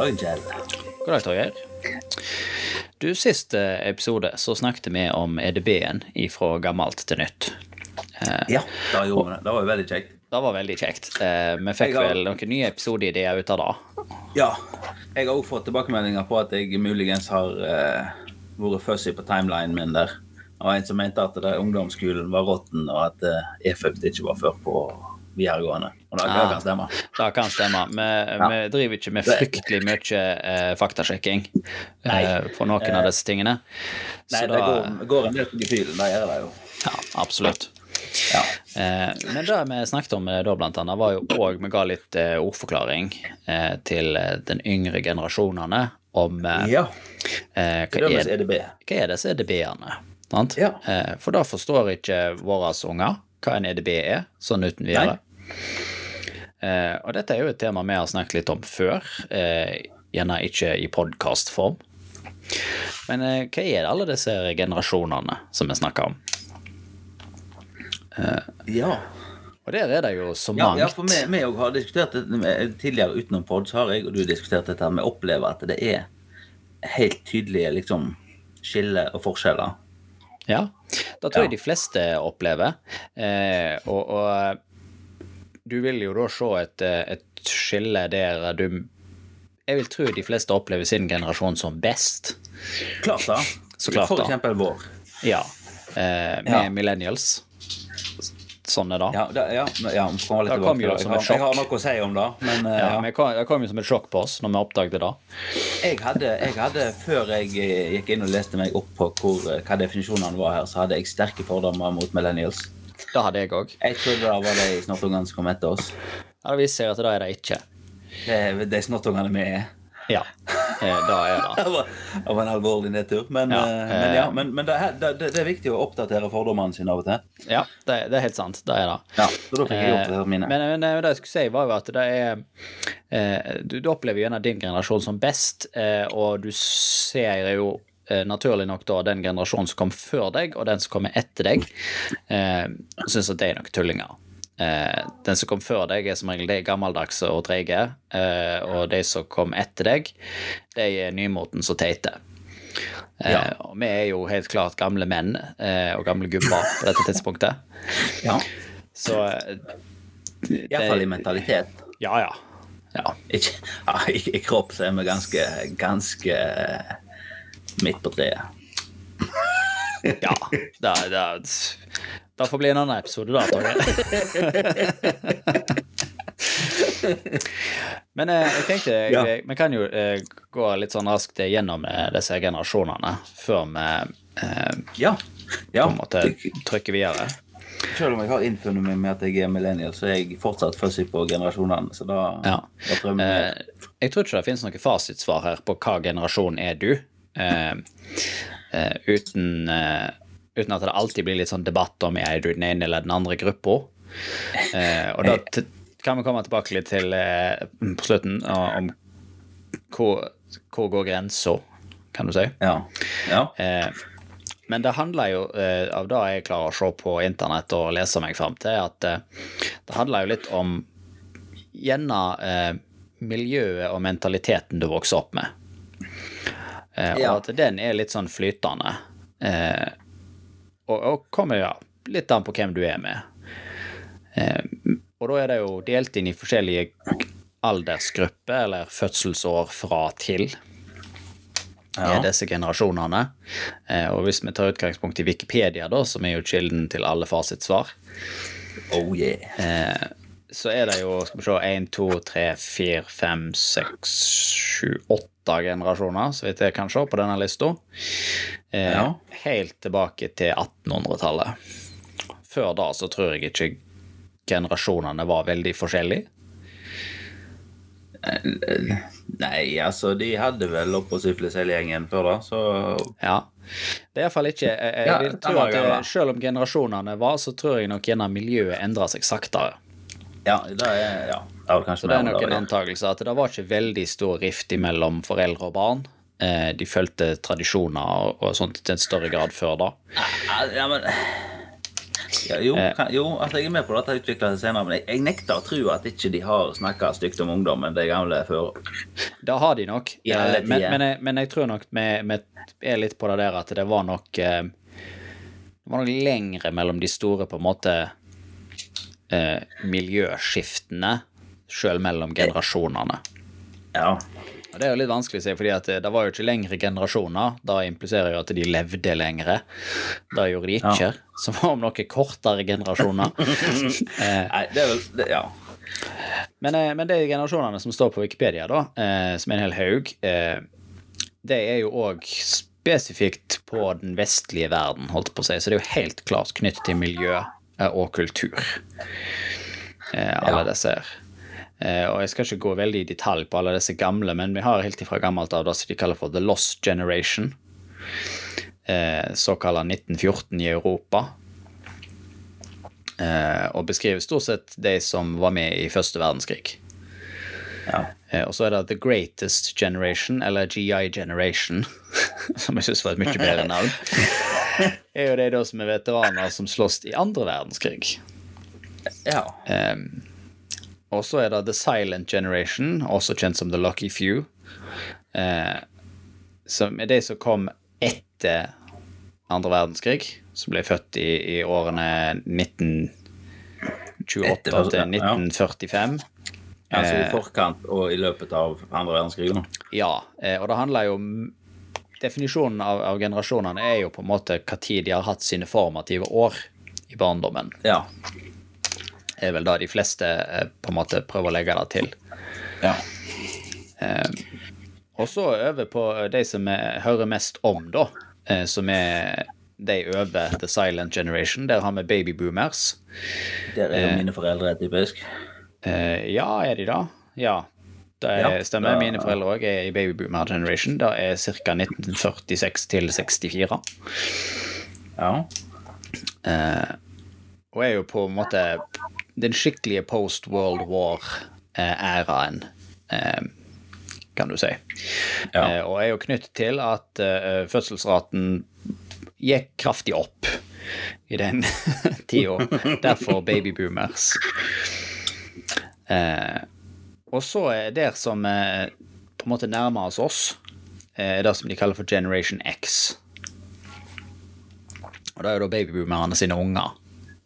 dag, Kjell. God dag, Torgeir. Du, Sist eh, episode så snakket vi om EDB-en ifra gammelt til nytt. Ja, da gjorde vi det. Det var jo veldig kjekt. Det var veldig kjekt. Eh, Vi fikk har- vel noen nye episodeideer ut av det. Ja. Jeg har òg fått tilbakemeldinger på at jeg muligens har uh, vært fussy på timelinen min der. Det var en som mente at det, ungdomsskolen var råtten, og at uh, E-Fugt ikke var før på videregående. Og det, det Ah. kan stemme. Det kan stemme. Vi, vi driver ikke med fryktelig mye eh, faktasjekking eh, på noen av disse tingene. Nei, da, det går, går en del på gefühlen. Det gjør det jo. ja, absolutt. Ja. Eh, men det vi snakket om eh, da, blant annet, var jo òg Vi ga litt eh, ordforklaring eh, til eh, den yngre generasjonene om eh, ja. eh, hva, er, EDB. hva er disse EDB-ene. Ja. Eh, for da forstår ikke våre unger hva en EDB er, sånn uten videre. Eh, og dette er jo et tema vi har snakket litt om før, eh, gjerne ikke i podkastform. Men eh, hva er det alle disse generasjonene som vi snakker om? Ja. Og der er det jo så Ja, mangt. ja, for vi, òg har diskutert det med- tidligere utenom pod, så har jeg og du diskutert dette Vi opplever at det er helt tydelige liksom, skiller og forskjeller. Ja, da tror jeg de fleste opplever. Eh, og, og du vil jo da se et, eh, et skille der du Jeg vil tro de fleste opplever sin generasjon som best. Klart da. Så klart For eksempel vår. Ja. Eh, med Ja. millennials. Sånn er det. Ja, det, ja, ja, kommer litt Det kom jo som jeg, et har, jeg har noe å si om det, men eh, Ja, ja. men kom, det kom jo som et sjokk på oss når vi oppdaget det. jeg, hadde, jeg hadde, før jeg eh, gikk inn og leste meg opp på hvor, eh, hva definisjonene var her, så hadde jeg sterke fordommer mot millennials. Det hadde jeg òg. Jeg trodde det var de snortungene som kom etter oss. Ja, det viser at det er det ikke. Det de snortungene vi er. Ja, det er det. Det var, en alvorlig nedtur. Men, Ja, eh, men, ja, eh, men, men det, er- det, det er viktig å oppdatere fordommene sine av og til. Ja, det, det er helt sant. Det er det. Ja, så da fikk jeg oppdatert mine. Men, men det jeg skulle si, var jo at det er eh, du, du opplever gjerne din generasjon som best, eh, og du ser jo eh, naturlig nok da den generasjonen som kom før deg, og den som kommer etter deg, eh, syns at det er noen tullinger. Eh, den som kom før deg, er som regel de gammeldagse og treige, eh, og de som kom etter deg, de er nymotens og teite. Eh, Ja. Og vi er jo helt klart gamle menn eh, og gamle gubber på dette tidspunktet. ja, Så eh, Iallfall i mentalitet. Ja, ja. Ja. Ikke, ja, i, I kropp så er vi ganske, ganske eh, midt på treet. ja. Da, det, det får bli en annen episode, da, Torgeir. Men eh, jeg tenkte Ja. vi, vi kan jo eh, gå litt sånn raskt gjennom eh, disse generasjonene før vi eh, Ja. ja. på en måte trykker videre. Selv om jeg har innfunnet meg med at jeg er millennial, så er jeg fortsatt fussy på generasjonene. Så da, Ja. da prøver vi. Eh, jeg tror ikke det finnes noe fasitsvar her på hva generasjon er du, eh, eh, uten, eh, uten at det alltid blir litt sånn debatt om er du den ene eller den andre gruppa. Eh, og da kan vi komme tilbake litt til eh, på slutten om hvor, hvor går grensa, kan du si. Ja. ja. Eh, men det handler jo, eh, av det jeg klarer å se på internett og lese meg fram til, at eh, det handler jo litt om gjerne eh, miljøet og mentaliteten du vokser opp med. Og at den er litt sånn flytende. Eh, og, og kommer ja, litt an på hvem du er med. Eh, og da er det jo delt inn i forskjellige aldersgrupper, eller fødselsår fra til Ja. er disse generasjonene. Eh, og hvis vi tar utgangspunkt i Wikipedia, da, som er jo kilden til alle fasitsvar, Oh yeah. eh, så er det jo skal vi se, 1, 2, 3, 4, 5, 6, 7, 8 generasjoner, så vidt jeg kan se på denne lista. Eh, Ja. Helt tilbake til 1800-tallet. Før da så tror jeg ikke generasjonene var veldig forskjellige. Nei, altså, de hadde vel syfilis hele gjengen før da, så Ja. Det er iallfall ikke Jeg, jeg Ja, vil tro at selv om generasjonene var, så tror jeg nok gjerne miljøet endra seg saktere. Ja, det er ja. Det er kanskje Så det er nok en antakelse at det var ikke veldig stor rift mellom foreldre og barn. Eh, De fulgte tradisjoner og, sånt til en større grad før da. Ja, men Ja, jo, Eh. kan, jo, altså jeg er med på at det utvikler seg senere, men jeg, jeg nekter å tro at ikke de har snakka stygt om ungdommen, de gamle før. Det har de nok, ja, eh, men, men, jeg, men jeg tror nok vi vi er litt på det der at det var nok Det var nok lengre mellom de store på en måte eh, miljøskiftene, sjøl mellom generasjonene. Ja. Og Det er jo litt vanskelig å si, fordi at det, det var jo ikke lengre generasjoner. Da impliserer jo at de levde lengre. Det gjorde de ikke. Som om noe kortere generasjoner. Nei, det er vel det, Ja. Men, eh, men de generasjonene som står på Wikipedia, da, eh, som er en hel haug, eh, det er jo òg spesifikt på den vestlige verden, holdt på å si. Så det er jo helt klart knyttet til miljø eh, og kultur. Eh, alle Ja. disse her. Eh, og jeg skal ikke gå veldig i detalj på alle disse gamle, men vi har helt ifra gammelt av det som de kaller for The Lost Generation. Eh, såkalla 1914 i Europa. Eh, og beskriver stort sett de som var med i første verdenskrig. ja. Eh, og så er det The Greatest Generation, eller GI Generation, som jeg syns var et mye bedre navn. er jo de da som er veteraner som slåss i andre verdenskrig. ja. Um, og så er det The Silent Generation, også kjent som The Lucky Few. Uh, som er de som kom etter andre verdenskrig, som ble født i, i årene 1928 Etter første- til ja. 1945. Altså i Eh. forkant og i løpet av andre verdenskrig. da. Ja, eh, og det handler jo om Definisjonen av, av generasjonene er jo på en måte hva tid de har hatt sine formative år i barndommen. Ja. er vel da de fleste eh, på en måte prøver å legge det til. ja. Og så over på de som hører mest om, da, eh, som er de over The Silent Generation. Der har vi babyboomers. Der er jo mine foreldre typisk. Eh, ja, er de da? Ja. Det er, Ja, stemmer. da- Mine foreldre òg er i babyboomer generation. Det er ca. 1946 til 64. Ja. Og er jo på en måte den skikkelige post-World War-æraen, eh, kan du si. Ja. Eh, og er jo knyttet til at eh, fødselsraten gikk kraftig opp i den tida. Derfor babyboomers. Eh, og så er det som eh, på en måte nærmer oss oss, eh, det som de kaller for Generation X. Og det er jo da babyboomerne sine unger,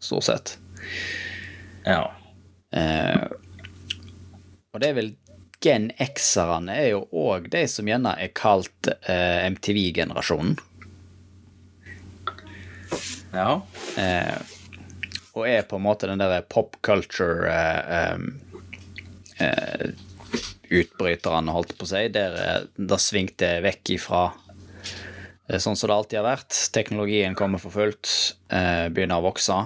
stort sett. ja. Eh, og det er vel Gen X-erne er jo òg de som gjerne er kalt eh, MTV-generasjonen. Ja. Eh, og er på en måte den derre pop culture eh, eh, utbryterne, holdt på å si, der eh, svingte jeg vekk ifra eh, sånn som det alltid har vært. Teknologien kommer for fullt, eh, begynner å vokse.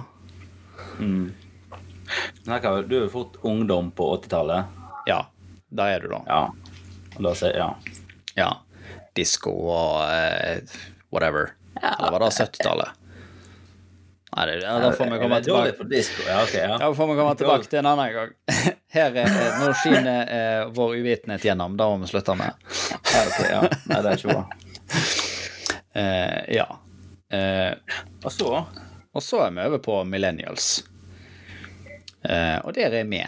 Snakker, vel- du er jo fort ungdom på 80-tallet. Ja, da er du, da. Ja. Da sier Ja. Ja. Disko og eh, whatever. Eller var det 70-tallet? Nei, det, ja, da får vi komme tilbake. på disco. Ja, okay, ja. Da får vi komme tilbake til en annen gang. Her er, eh, Nå skinner eh, vår uvitenhet gjennom. Det må vi slutte med. ja, ok, ja. Nei, det er ikke bra. Eh, ja. Eh, Og så og så er vi over på millennials. Eh, og der er vi.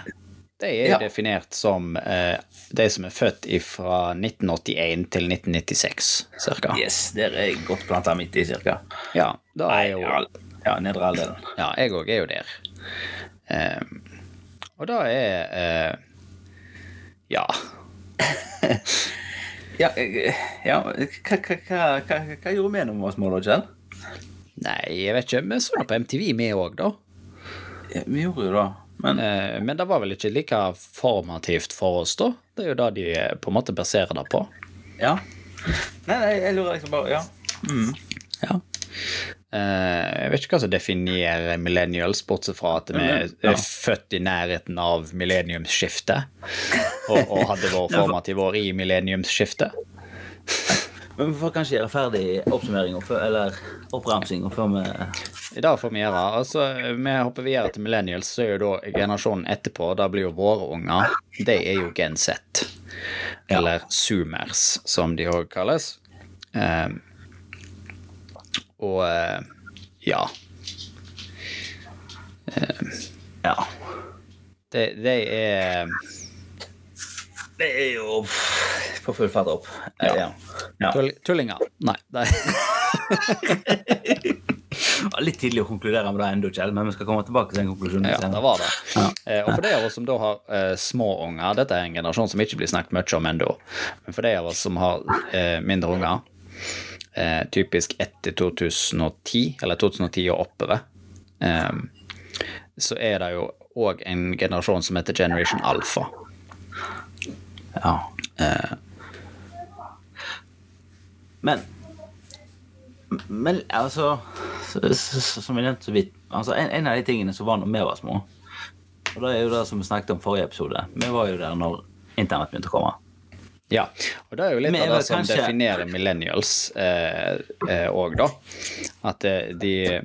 De er Ja. definert som eh, de som er født fra 1981 til 1996, ca. Yes, der er jeg godt planta midt i, cirka. Ja, da er jo Ja, nedre halvdelen. Ja, jeg òg er jo der. Eh, og da er eh, Ja. Ja, ja hva, hva, hva, hva, gjorde vi når vi var små, da, Kjell? Nei, jeg vet ikke. Vi så det på MTV, vi òg, da. Ja, Vi gjorde jo det. Men Eh, men det var vel ikke like formativt for oss, da? Det er jo det de eh, på en måte baserer det på. ja. Nei, nei, jeg lurer liksom bare Ja. Ja. Eh, jeg vet ikke hva som definerer millennials, bortsett fra at vi er født i nærheten av millenniumsskiftet. Og, og hadde vår formative år i millenniumsskiftet. Men vi får kanskje gjøre ferdig oppsummeringa eller oppramsinga før vi I dag får vi gjøre. Altså, vi hopper videre til millennials, så er jo da generasjonen etterpå, da blir jo våre unger, de er jo Gen Z. Eller Zoomers, som de òg kalles. Eh, og eh, ja. Ja. Det, det er Det er jo på full fart opp. Ja. Ja. ja. tull, tullinger. Nei. Var Litt tidlig å konkludere med det ennå, Kjell, men vi skal komme tilbake til den konklusjonen. ja, det var det. Ja. Eh, og for de av oss som da har eh, små unger Dette er en generasjon som ikke blir snakket mye om ennå. Men for de av oss som har eh, mindre unger, eh, typisk etter 2010, eller 2010 og oppover, eh, så er det jo òg en generasjon som heter Generation Alpha. Ja. Men Men altså så- så- så- Som jeg nevnte så vidt altså en, en av de tingene som var når vi var små, og det er jo det som vi snakket om forrige episode Vi var jo der når internett begynte å komme. Ja, og det er jo litt Men av det som kanskje- definerer millennials òg, da. At eh, de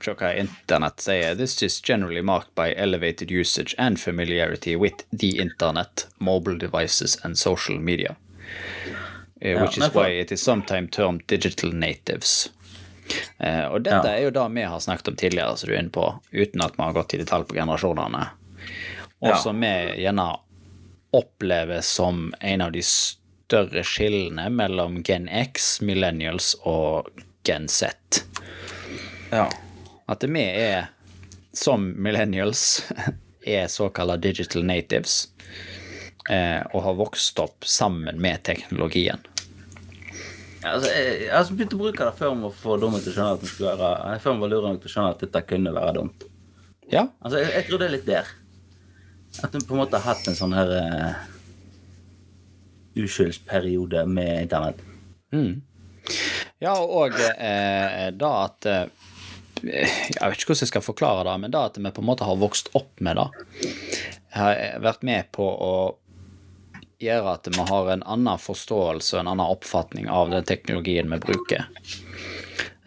Se hva internett sier. This is generally marked by elevated usage and familiarity with the internet, mobile devices and social media. Eh, Ja, which men is why it is sometimes termed digital natives. Uh, og dette Ja. er jo det vi har snakket om tidligere, som du er inne på, uten at vi har gått i detalj på generasjonene. Og Ja. som vi gjerne opplever som en av de større skillene mellom Gen X, Millennials og Gen Z. Ja. At vi er, som millennials, er såkalte digital natives. Eh, og har vokst opp sammen med teknologien. Altså, jeg, jeg altså begynte å bruke det før vi var til å skjønne at vi skulle være Før vi var lure nok til å skjønne at dette kunne være dumt. Ja, Altså, jeg, jeg tror det er litt der. At vi på en måte har hatt en sånn her uh, uskyldsperiode med internett. Ja, og eh, da at eh, Jeg vet ikke hvordan jeg skal forklare det, men da at vi på en måte har vokst opp med det, har vært med på å gjøre at vi har en annen forståelse og en annen oppfatning av den teknologien vi bruker.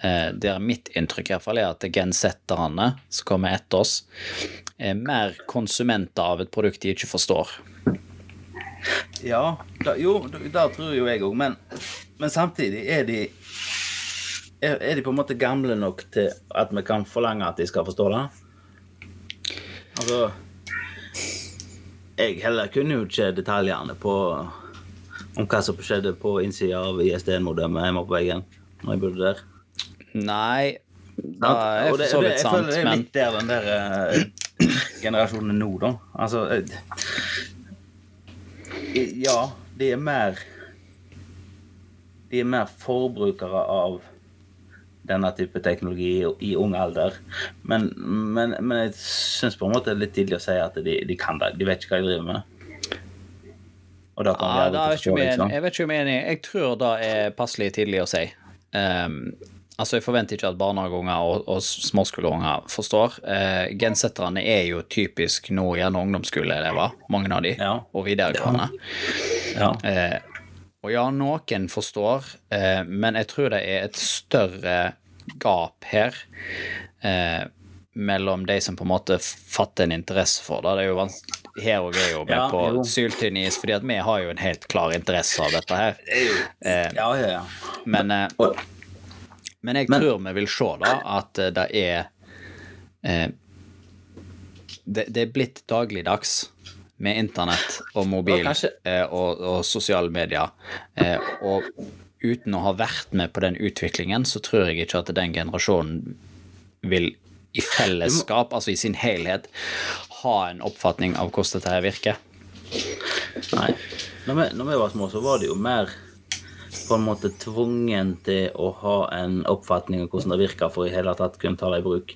Eh, Der mitt inntrykk i hvert fall er at gensetterne som kommer etter oss, er mer konsumenter av et produkt de ikke forstår. Ja, da, jo, det tror jo jeg òg, men, men samtidig er de er, er de på en måte gamle nok til at vi kan forlange at de skal forstå det? Altså Jeg heller kunne jo ikke detaljene på om hva som skjedde på innsida av ISD-modemet hjemme på veggen når jeg bodde der. Nei, det er for så så sant, men jeg føler det er litt der den der uh, generasjonen nå, da. Altså uh, Ja, de er mer De er mer forbrukere av denne type teknologi i, ung alder. Men, men, men jeg syns på en måte det er litt tidlig å si at de, de kan det. De vet ikke hva de driver med. Og da kan Ja, de da. Jeg vet ikke om jeg er enig. Jeg tror det er passelig tidlig å si. Ehm, altså, jeg forventer ikke at barnehageunger og, og småskoleunger forstår. Eh, gensetterne er jo typisk nå gjerne ungdomsskoleelever, mange av de, Ja. og videregående. Ja. Eh, og ja, noen forstår, eh, men jeg tror det er et større gap her eh, mellom de som på en måte fatter en interesse for det. Det er jo her og er jo med Ja, på syltynn is, fordi at vi har jo en helt klar interesse av dette her. Eh, ja, ja, ja. men, eh, Og, men jeg Men- tror vi vil se da at eh, det er eh, det, det er blitt dagligdags med internett og mobil og, eh, og, og sosiale medier. Eh, og uten å ha vært med på den utviklingen, så tror jeg ikke at den generasjonen vil i fellesskap, altså i sin helhet, ha en oppfatning av hvordan dette her virker. Nei. Når vi, når vi var små, så var det jo mer på en måte tvungen til å ha en oppfatning av hvordan det virker for i hele tatt kunne ta det i bruk.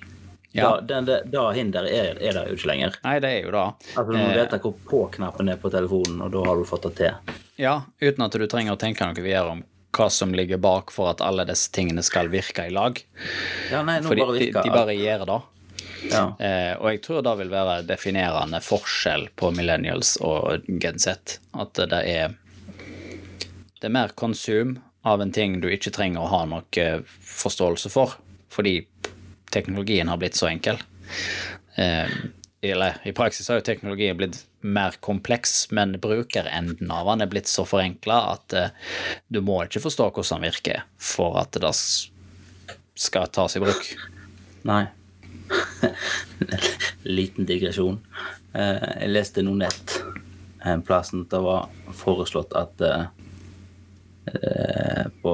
Ja. Da, den, det, da hinderet er, er det jo ikke lenger. Nei, det er jo det. Altså, du må vite hvor på-knappen er på telefonen, og da har du fått det til. Ja, uten at du trenger å tenke noe videre om hva som ligger bak for at alle disse tingene skal virke i lag. Ja, nei, nå Fordi bare de, de bare gjør det. ja. Eh, og jeg tror det vil være definerende forskjell på millennials og Gen Z. At det er Det er mer konsum av en ting du ikke trenger å ha noe forståelse for, fordi teknologien har blitt så enkel. Eh, eller i praksis har jo teknologien blitt mer kompleks, men brukerenden av den er blitt så forenkla at eh, du må ikke forstå hvordan den virker for at det skal tas i bruk. Nei. Liten digresjon. Eh, jeg leste noe nett en plass at det var foreslått at eh, eh, på,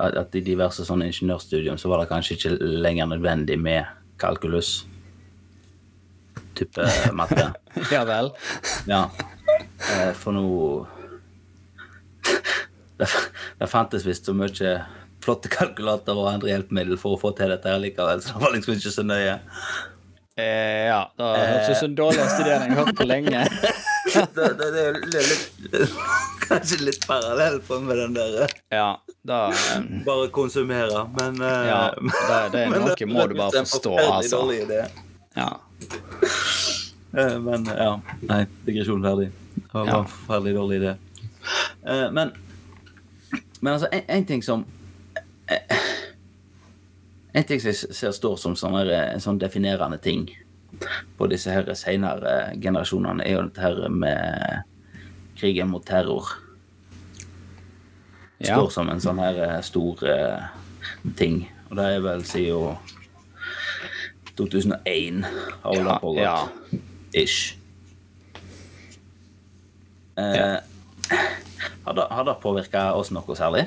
at i diverse sånne ingeniørstudium så var det kanskje ikke lenger nødvendig med kalkulus. Type matte. Ja vel. Ja. Eh, For nå det, det fantes visst så mye flotte kalkulatorer og andre hjelpemidler for å få til dette her likevel, så det var liksom ikke så nøye. Eh, ja, det hørtes ut som den dårligste ideen jeg har hørt på lenge. Det, det, det er litt Kanskje litt parallell på med den der eh, Ja, eh, bare konsumere, men eh, Ja, det, det er noe må du bare forstå, altså. Ja. Men ja, nei, digresjon ferdig. Det var Ja. en forferdelig dårlig idé. Men, men altså, en, en ting som En ting som jeg ser står som sånn en sånn definerende ting på disse her senere generasjonene, er jo dette her med krigen mot terror. Ja. Står som en sånn her eh, stor eh, ting. Og det er vel siden 2001 har vel det Ja, pågått. ja. Ish. Eh, har, det, har det påvirka oss noe særlig?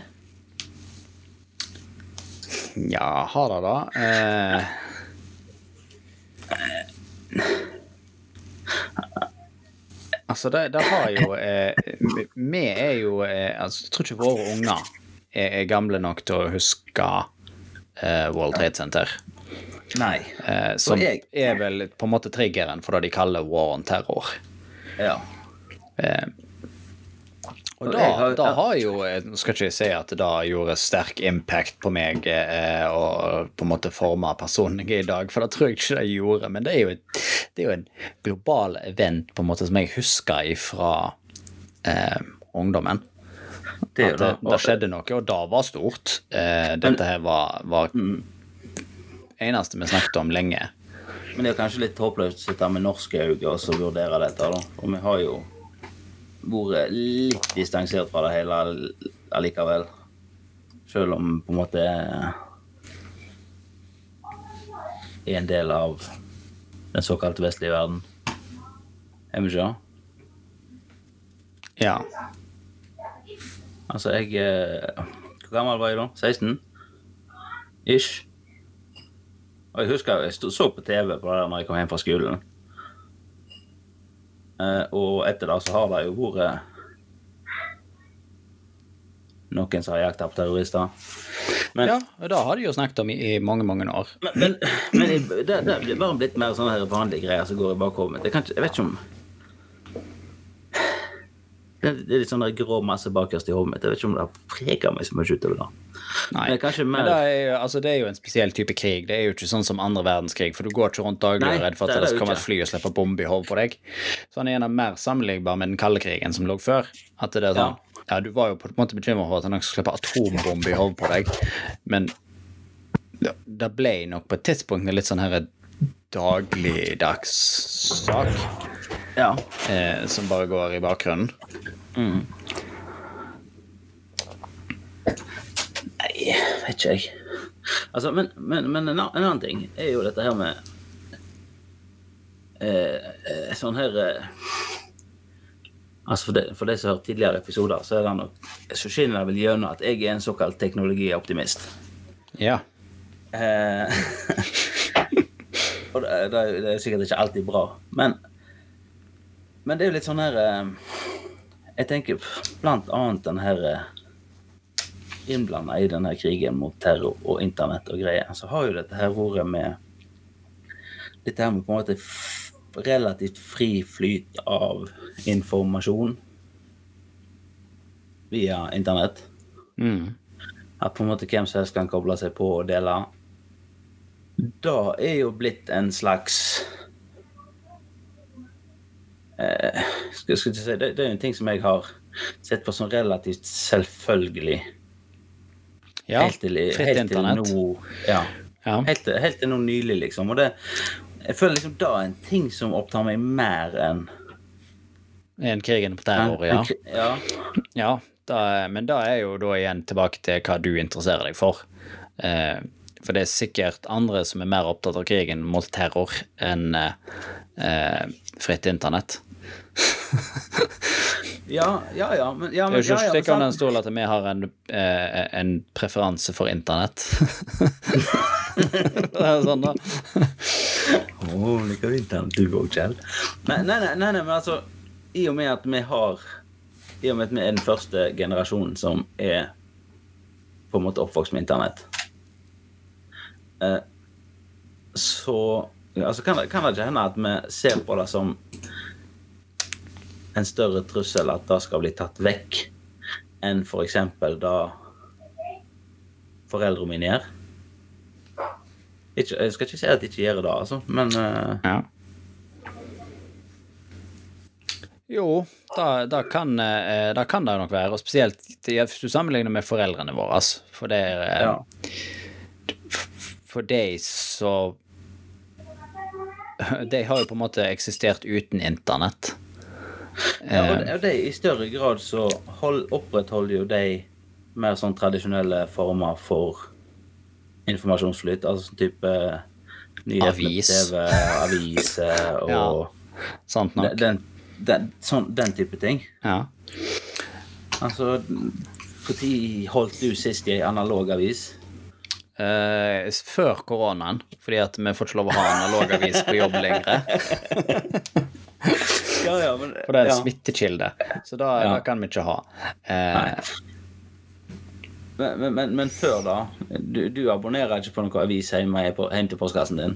ja, har det da. Eh, altså, det, det har jo eh, Vi er jo eh, altså, Jeg tror ikke våre unger er, er gamle nok til å huske eh, World Trade Center. Nei. Eh, som jeg- er vel på en måte triggeren for det de kaller war on terror. Ja. Eh, og da, jeg har- da har jo eh, Nå skal ikke jeg si at det da gjorde sterk impact på meg eh, og på en måte forma personen jeg er i dag, for det tror jeg ikke det gjorde. Men det er jo, et, det er jo en global event på en måte som jeg husker ifra eh, ungdommen. Det At det, det. skjedde noe, og det var stort. Eh, dette her var, var eneste vi snakket om lenge. Men det er kanskje litt håpløst å sitte med norske øyne og så vurdere dette. da. Og vi har jo vært litt distansert fra det hele allikevel. Selv om på en måte er en del av den såkalte vestlige verden. Er vi ikke det? Ja. Altså, jeg eh, Hvor gammel var jeg da? 16? Ish. Og jeg husker jeg stod, så på TV på det der når jeg kom hjem fra skolen. Eh, og etter det så har det jo vært noen som har jakta på terrorister. Men, ja, det har de jo snakket om i, i mange, mange år. men, men, men det, det er bare blitt mer sånne her vanlige greier som går i bakhodet mitt. Jeg, jeg vet ikke om det, er litt sånn der grå masse bakerst i hodet mitt. Jeg vet ikke om det har preget meg så mye utover det. Nei. det er, mer Men det er, altså, det er jo en spesiell type krig. Det er jo ikke sånn som andre verdenskrig, for du går ikke rundt daglig og er redd for at det det komme et fly og slippe bombe i hodet på deg. Så han er gjerne mer sammenlignbar med den kalde krigen som lå før. At det er sånn, ja, Du var jo på en måte bekymra for at han skulle slippe atombombe i hodet på deg, men det- ble nok på et tidspunkt litt sånn her dagligdags sak Ja. eh, som bare går i bakgrunnen. Nei, vet ikke jeg. Altså, men, men, men en, an- en annen ting er jo dette her med eh, eh, Sånn her eh, Altså for, de, for de som har hørt tidligere episoder, så er det nok Så skinner det vel gjennom at jeg er en såkalt teknologioptimist. Ja. Eh, og det, det, det er sikkert ikke alltid bra, men Men det er jo litt sånn her eh, Jeg tenker blant annet den her eh, innblanda i denne krigen mot terror og internett og greier, så har jo dette her vært med Dette her med på en måte relativt fri flyt av informasjon via internett. Mm. At på en måte hvem som helst kan koble seg på og dele. Det er jo blitt en slags eh, skal, skal si, det, det er jo en ting som jeg har sett på som relativt selvfølgelig. Ja. helt til, Fritt helt til noe Ja. Ja. Helt, helt til nå nylig, liksom. Og det Jeg føler liksom det er en ting som opptar meg mer enn Enn krigen på terror, ja. ja. Ja, da, men da er jo da igjen tilbake til hva du interesserer deg for. Eh, for det er sikkert andre som er mer opptatt av krigen mot terror enn eh, eh, fritt internett. Ja, ja, ja. Men, ja, Det er jo ja, ikke ja, stikk men under en stol at vi har en, eh, en preferanse for internett. det er sånn, da. Å, liker du internett du òg, Kjell? Men, nei, nei, nei, nei, men altså I og med at vi har I og med at vi er den første generasjonen som er på en måte oppvokst med internett, eh, så altså kan, det, kan det ikke hende at vi ser på det som en større trussel at det skal bli tatt vekk, enn f.eks. da foreldrene mine gjør? Ikke, jeg skal ikke si at de ikke gjør det, altså, men uh... Ja. Jo, da, kan, eh, kan det nok være, og spesielt hvis du sammenligner med foreldrene våre, altså, for det er eh, ja. For de så De har jo på en måte eksistert uten internett. Ja, og Eh, de, og de i større grad så hold, opprettholder jo de mer sånn tradisjonelle former for informasjonsflyt, altså sånn type nyheter Avis. TV, aviser og Ja. sant nok. den, den, sånn, den type ting. Ja. Altså Når holdt du sist i ei analog avis? Uh, før koronaen, fordi at vi får ikke lov å ha analogavis på jobb lenger. Ja, ja, men For det er en smittekilde, så da, da kan vi ikke ha. Eh, Men, men, men, før, da? Du, du abonnerer ikke på noen avis hjemme, hjemme til postkassen din?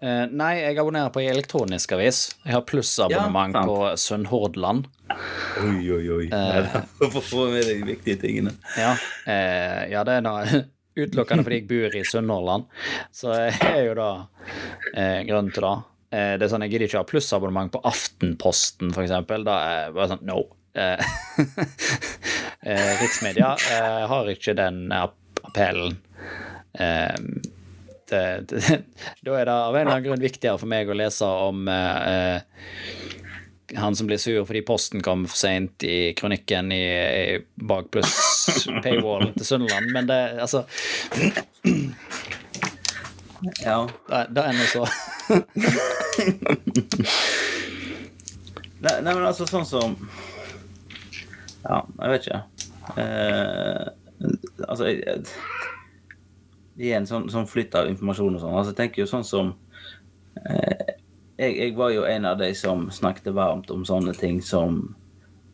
eh, nei, jeg abonnerer på ei elektronisk avis. Jeg har plussabonnement Ja, på Sunnhordland. Oi, oi, oi. For å få med de viktige tingene. Ja, eh, ja det er da utelukkende fordi jeg bor i Sunnhordland, så jeg er jo da eh, grunnen til det. Eh, det er sånn, Jeg gidder ikke ha plussabonnement på Aftenposten, eksempel. Da er jeg bare sånn no. Eh, eh, Riksmedia har ikke den appellen. Da er det av en eller annen grunn viktigere for meg å lese om han som blir sur fordi posten kom for seint i kronikken i, i bak pluss paywallen til Sunnland, men det altså Ja. Det, det er nå så. Nei, nei, men altså sånn som Ja, jeg vet ikke. Eh, altså jeg, jeg, Det er sånn, sånn flytt av informasjon og sånn. Altså, jeg tenker jo sånn som eh, jeg, jeg var jo en av de som snakket varmt om sånne ting som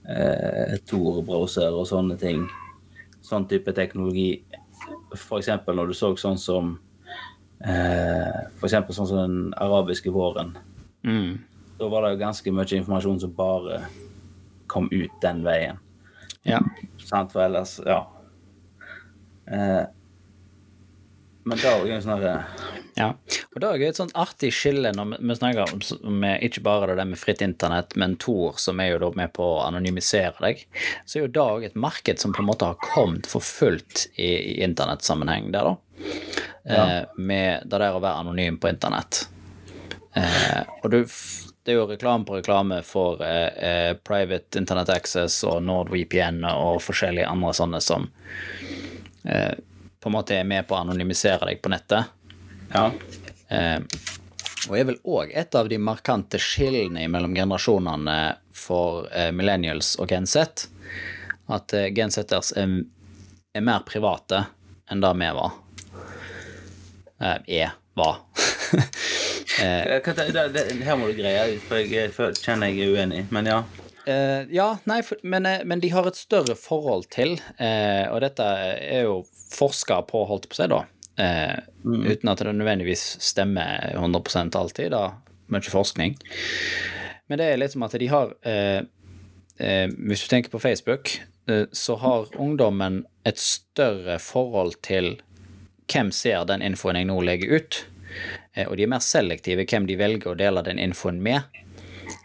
eh, Tor-browser og sånne ting. Sånn type teknologi. Eksempel når du så sånn som eh, eksempel sånn som den arabiske våren Mm. da var det jo ganske mye informasjon som bare kom ut den veien. Ja. Sant? For ellers, ja. Eh, men da er jo sånn ja. Og det er jo et sånt artig skille når vi- snakker om, om ikke bare det der med fritt internett, men Tor, som er jo da med på å anonymisere deg, så er jo det òg et marked som på en måte har kommet for fullt i, i internettsammenheng der, da. Eh, med det der å være anonym på internett. Eh, og du, det er jo reklame på reklame for eh, eh, private internet access og NordVPN og forskjellige andre sånne som eh, på en måte er med på å anonymisere deg på nettet. Ja. Eh, og er vel òg et av de markante skillene mellom generasjonene for millennials og Gen Z. At eh, Gen Z-ers er, er mer private enn det vi var. Eh, er. Eh, hva det, det, her må du greie ut, for jeg, kjenner jeg er uenig. Men ja. Uh, ja, nei, for, men, eh, men de har et større forhold til, uh, og dette er jo forska på, holdt på seg da. da. mm. Uten at det nødvendigvis stemmer 100 alltid, da. Mye forskning. Men det er litt som at de har eh, eh, Hvis du tenker på Facebook, eh, så har ungdommen et større forhold til hvem ser den infoen jeg nå legger ut, eh, og de er mer selektive hvem de velger å dele den infoen med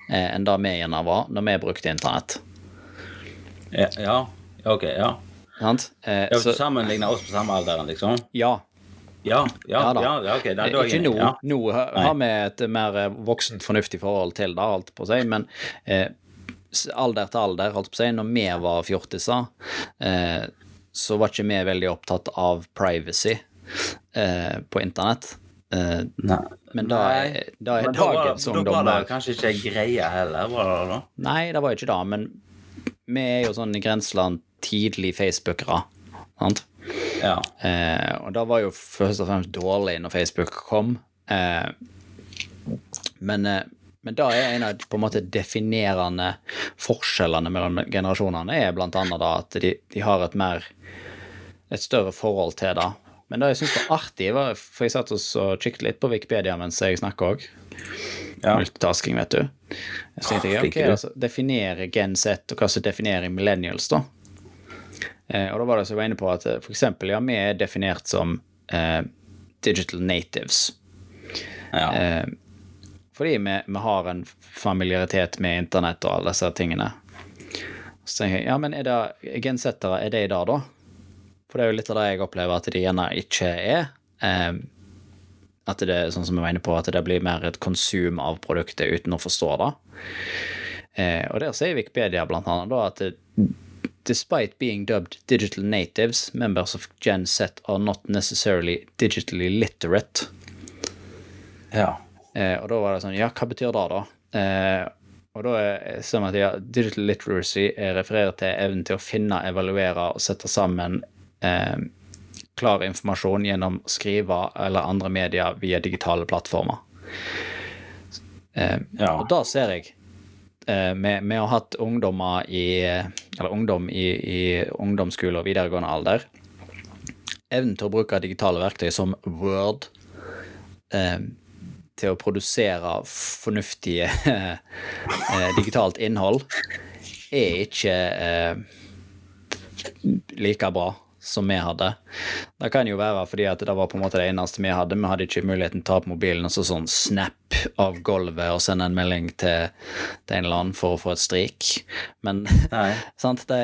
eh, enn det vi gjerne var når vi brukte internett. Ja, ja. ok, ja. Sant? Eh, så, sammenligne oss på samme alderen, liksom? ja. Ja, ja, Ja ja, da. ja, ok. Da, Eh, da er Ikke nå. Ja. Nå har vi et mer eh, voksent, fornuftig forhold til det, alt på seg, men eh, alder til alder, holdt på å si, når vi var fjortiser, eh, så var ikke vi veldig opptatt av privacy. Eh, på internett. Eh, Nei. men da er, da er Men da var- dagens Da var det kanskje ikke ei greie heller, var det da? Nei, det var jo ikke det, men vi er jo sånn i grenseland tidlig facebookere. Sant? Ja. Eh, og det var jo først og fremst dårlig når Facebook kom. Eh, men, eh, men da er en av på en måte definerende forskjellene mellom generasjonene er blant annet da at de, de har et mer et større forhold til det. Men det jeg syns var artig, var for jeg satt og kikket litt på Wikipedia mens jeg snakka òg. Ja. Multitasking, vet du. Så tenkte jeg, ok, er altså, Definere Gen Z, og hva som definerer millennials, da. Eh, og da var det som jeg var inne på at eh, for eksempel, ja, vi er definert som eh, digital natives. ja. Eh, fordi vi, vi har en familiaritet med internett og alle disse tingene. Så tenker jeg, ja, men er det gensettere, er det i dag, da? For det er jo litt av det jeg opplever at de gjerne ikke er. Eh, at det er sånn som jeg var inne på, at det blir mer et konsum av produktet uten å forstå det. Eh, og der sier Wikipedia blant annet da at det, despite being dubbed digital natives, members of Gen Z are not necessarily digitally literate. ja. Eh, og da var det sånn, ja, hva betyr det da? Eh, og da er det man at ja, digital literacy refererer til evnen til å finne, evaluere og sette sammen eh, klar informasjon gjennom skriver eller andre medier via digitale plattformer. Eh, Ja. Og da ser jeg, eh, har hatt ungdommer i, eller ungdom i, i ungdomsskole og videregående alder, evnen til å bruke digitale verktøy som Word, eh, til å produsere fornuftige eh, digitalt innhold, er ikke eh, like bra som vi hadde. Det kan jo være fordi at det var på en måte det eneste vi hadde. Vi hadde ikke muligheten til å ta opp mobilen og så sånn snap av gulvet og sende en melding til, til en eller annen for å få et strik. Men sant, det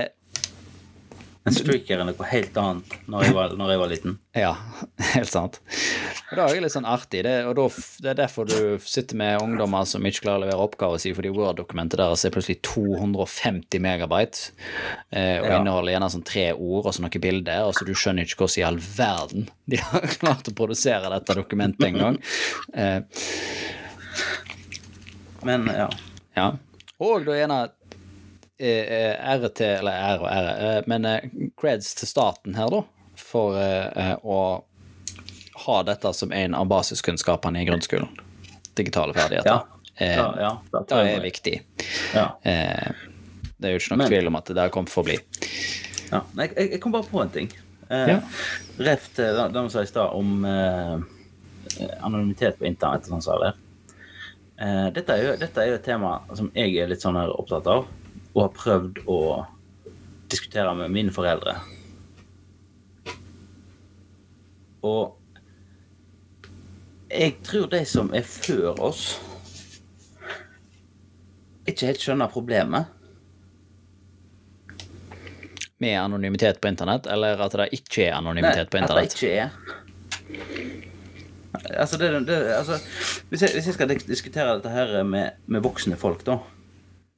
En streaker er noe helt annet når jeg var, når jeg var liten. Ja, helt sant. Og det er jo litt sånn artig. Det, og da, det er derfor du sitter med ungdommer som ikke klarer å levere oppgaver si, fordi Word-dokumentet deres er plutselig 250 megabyte, eh, og Ja. inneholder gjerne sånn tre ord og så noen bilder, og så du skjønner ikke hvordan i all verden de har klart å produsere dette dokumentet engang. Eh, Men ja. ja. Og da gjerne eh, eh, ære til Eller ære og ære, eh, men creds til staten her, da, for å ha dette som en av basiskunnskapene i grunnskolen. Digitale ferdigheter. Ja. Eh, Ja, det det er viktig. Ja. Eh, det er jo ikke noen Men- tvil om at det der kommer for å bli. ja. Jeg, jeg kom bare på en ting. Eh. Ref til det du sa i stad om eh, anonymitet på internett og sånn som det er. Eh, dette, er jo, dette er jo et tema som jeg er litt sånn her opptatt av, og har prøvd å diskutere med mine foreldre. Og jeg tror de som er før oss, ikke helt skjønner problemet. Med anonymitet på internett, eller at det ikke er anonymitet på Nei, internett? At det ikke er. Altså, det, det, altså hvis, jeg, hvis jeg skal diskutere dette her med, med voksne folk, da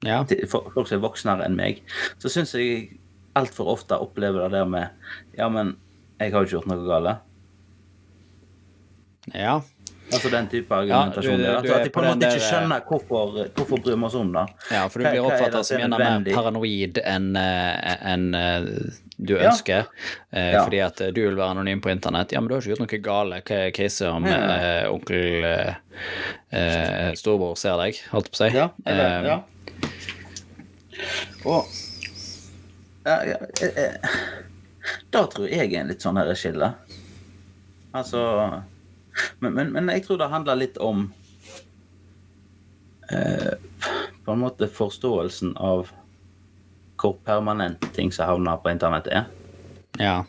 Ja. folk som er voksnere enn meg, så syns jeg altfor ofte opplever det der med Ja, men jeg har jo ikke gjort noe galt. ja. Altså den type Ja, du, du- du Altså, er at de på en måte ikke skjønner hvorfor, hvorfor bryr vi oss om det. Ja, for du blir hva oppfattet som er gjerne mer paranoid enn en, eh, du ønsker. Ja. Ja. Fordi at eh, du vil være anonym på internett. Ja, men du har ikke gjort noe gale. Hva er krise om Ja. eh, onkel eh, eh, storebror ser deg, holdt på å si? Ja, eller, Eh, ja. Og ja, ja, eh, eh, Da tror jeg er en litt sånn her skille. Altså men, men, men jeg tror det handler litt om eh, På en måte forståelsen av hvor permanent ting som havner på internett, er. ja.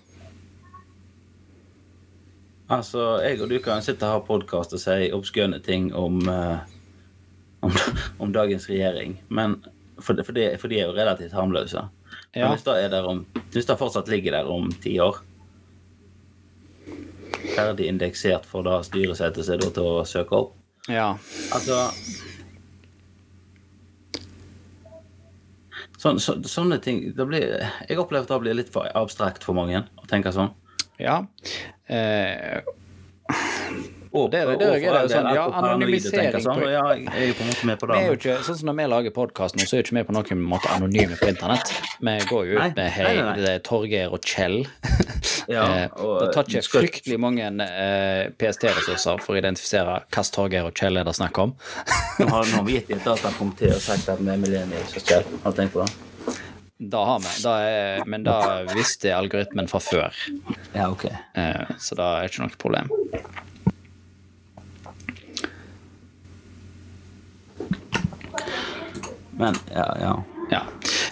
Altså, jeg og du kan sitte og ha podkast og si obskøne ting om, eh, om, om dagens regjering, men for, for, de, for de er jo relativt harmløse. Men Ja. hvis det, der om, hvis det fortsatt ligger der om ti år Ferdig indeksert for det styresettet seg da til å søke opp ja. Altså så, så, Sånne ting det blir, Jeg opplever at det blir litt for abstrakt for mange å tenke sånn. Ja. Eh, Og, Det er- det er- det sånn, ja, anonymisering sånn, ja, jeg er på en måte med på det. vi er jo ikke, sånn som Når vi lager podkast så er ikke vi på noen måte anonyme på internett. Vi går jo ut Nei, med hei, nei, nei. det Torgeir og Kjell. Ja, Eh, og- det tar ikke skal- fryktelig mange eh, PST-ressurser for å identifisere hvilken Torgeir og Kjell er det snakk om. Nå har, nå har at han kom til og sagt at vi er millennials og Kjell. Har du tenkt på det? Da har vi, da er, men da visste algoritmen fra før, Ja, ok. eh, så da er det ikke noe problem. Men, ja, ja. Ja.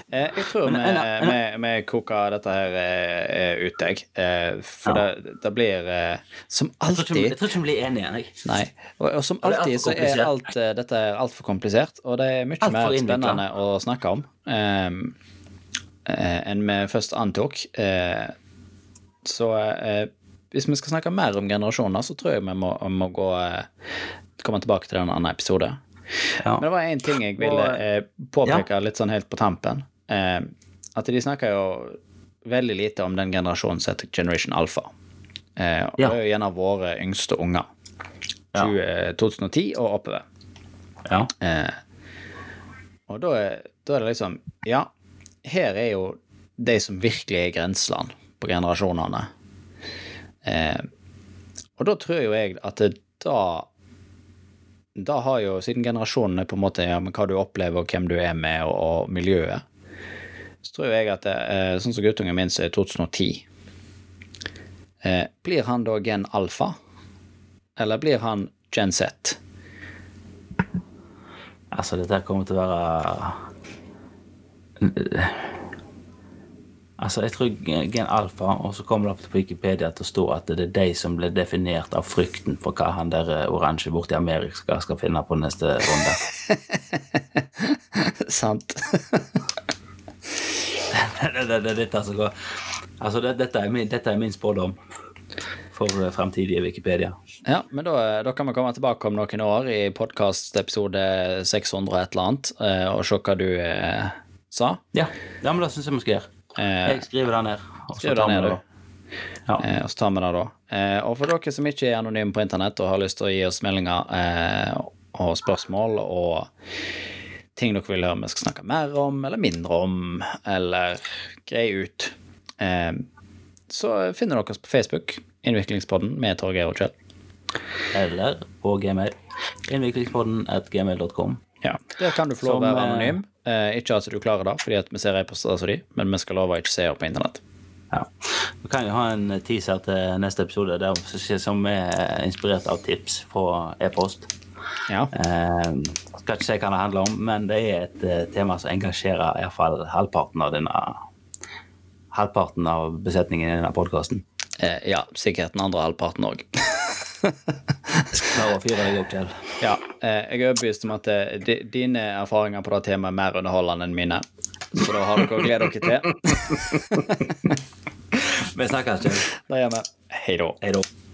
Eh, jeg tror vi, koker dette her eh, ut, jeg. Eh, for Ja. det, det blir eh, som alltid jeg tror ikke vi blir enige, jeg. Nei. Og, og som alltid så er alt eh, dette altfor komplisert, og det er mye Alt mer spennende å snakke om um, eh, enn vi først antok. Eh, så eh, hvis vi skal snakke mer om generasjoner, så tror jeg vi må, må gå eh, komme tilbake til en annen episode. Ja. Men det var én ting jeg ville eh, påpeke litt sånn helt på tampen. Eh, at de snakker jo veldig lite om den generasjonen som heter Generation Alpha. Eh, og Ja. Det er jo en av våre yngste unger. 20, 2010 og oppover. Ja. Eh, og da er, da er det liksom Ja, her er jo de som virkelig er i grenseland på generasjonene. Eh, og da tror jo jeg at det da Da har jo, siden generasjonen er på en måte ja, hva du opplever, og hvem du er med, og, og miljøet, så tror jeg at eh, sånn som guttungen min som er 2010 eh, Blir han da gen alfa? Eller blir han gen Z? Altså, dette kommer til å være Altså, jeg tror gen alfa, og så kommer det opp på Wikipedia til å stå at det er de som ble definert av frykten for hva han der eh, oransje borti Amerika skal, finne på neste runde. Sant? det, det, det, dette, som går- altså, det, dette, er min, dette er min spådom for eh, fremtidige Wikipedia. Ja, men da, da kan vi komme tilbake om noen år i podkastepisode 600 og et eller annet, eh, og se hva du eh, sa. Ja, ja men det syns jeg vi skal gjøre. Eh, Jeg skriver det ned. og så det tar vi du. Ja. Eh, og så tar vi det da. Eh, og for dere som ikke er anonyme på internett og har lyst til å gi oss meldinger eh, og spørsmål og ting dere vil høre vi skal snakke mer om eller mindre om, eller greie ut, så finner dere oss på Facebook, Innviklingspodden med Torgeir og Kjell. Eller på gmail. Innviklingspodden at gmail.com. Ja, Der kan du få lov å være anonym. Eh, ikke at du klarer det, fordi at vi ser e-poster som de, men vi skal love å ikke se henne på internett. Ja. Vi kan jo ha en teaser til neste episode der, som er inspirert av tips fra e-post. Ja. Eh, skal ikke si hva det handler om, men det er et eh, tema som engasjerer iallfall halvparten av denne halvparten av besetningen i denne podkasten. Eh, ja, sikkert den andre halvparten òg. Ja, eh, jeg er overbevist om at eh, dine erfaringer på det temaet er mer underholdende enn mine. Så da har dere å glede dere til. Vi snakkes, Kjell. Det gjør vi. Da. Hei da.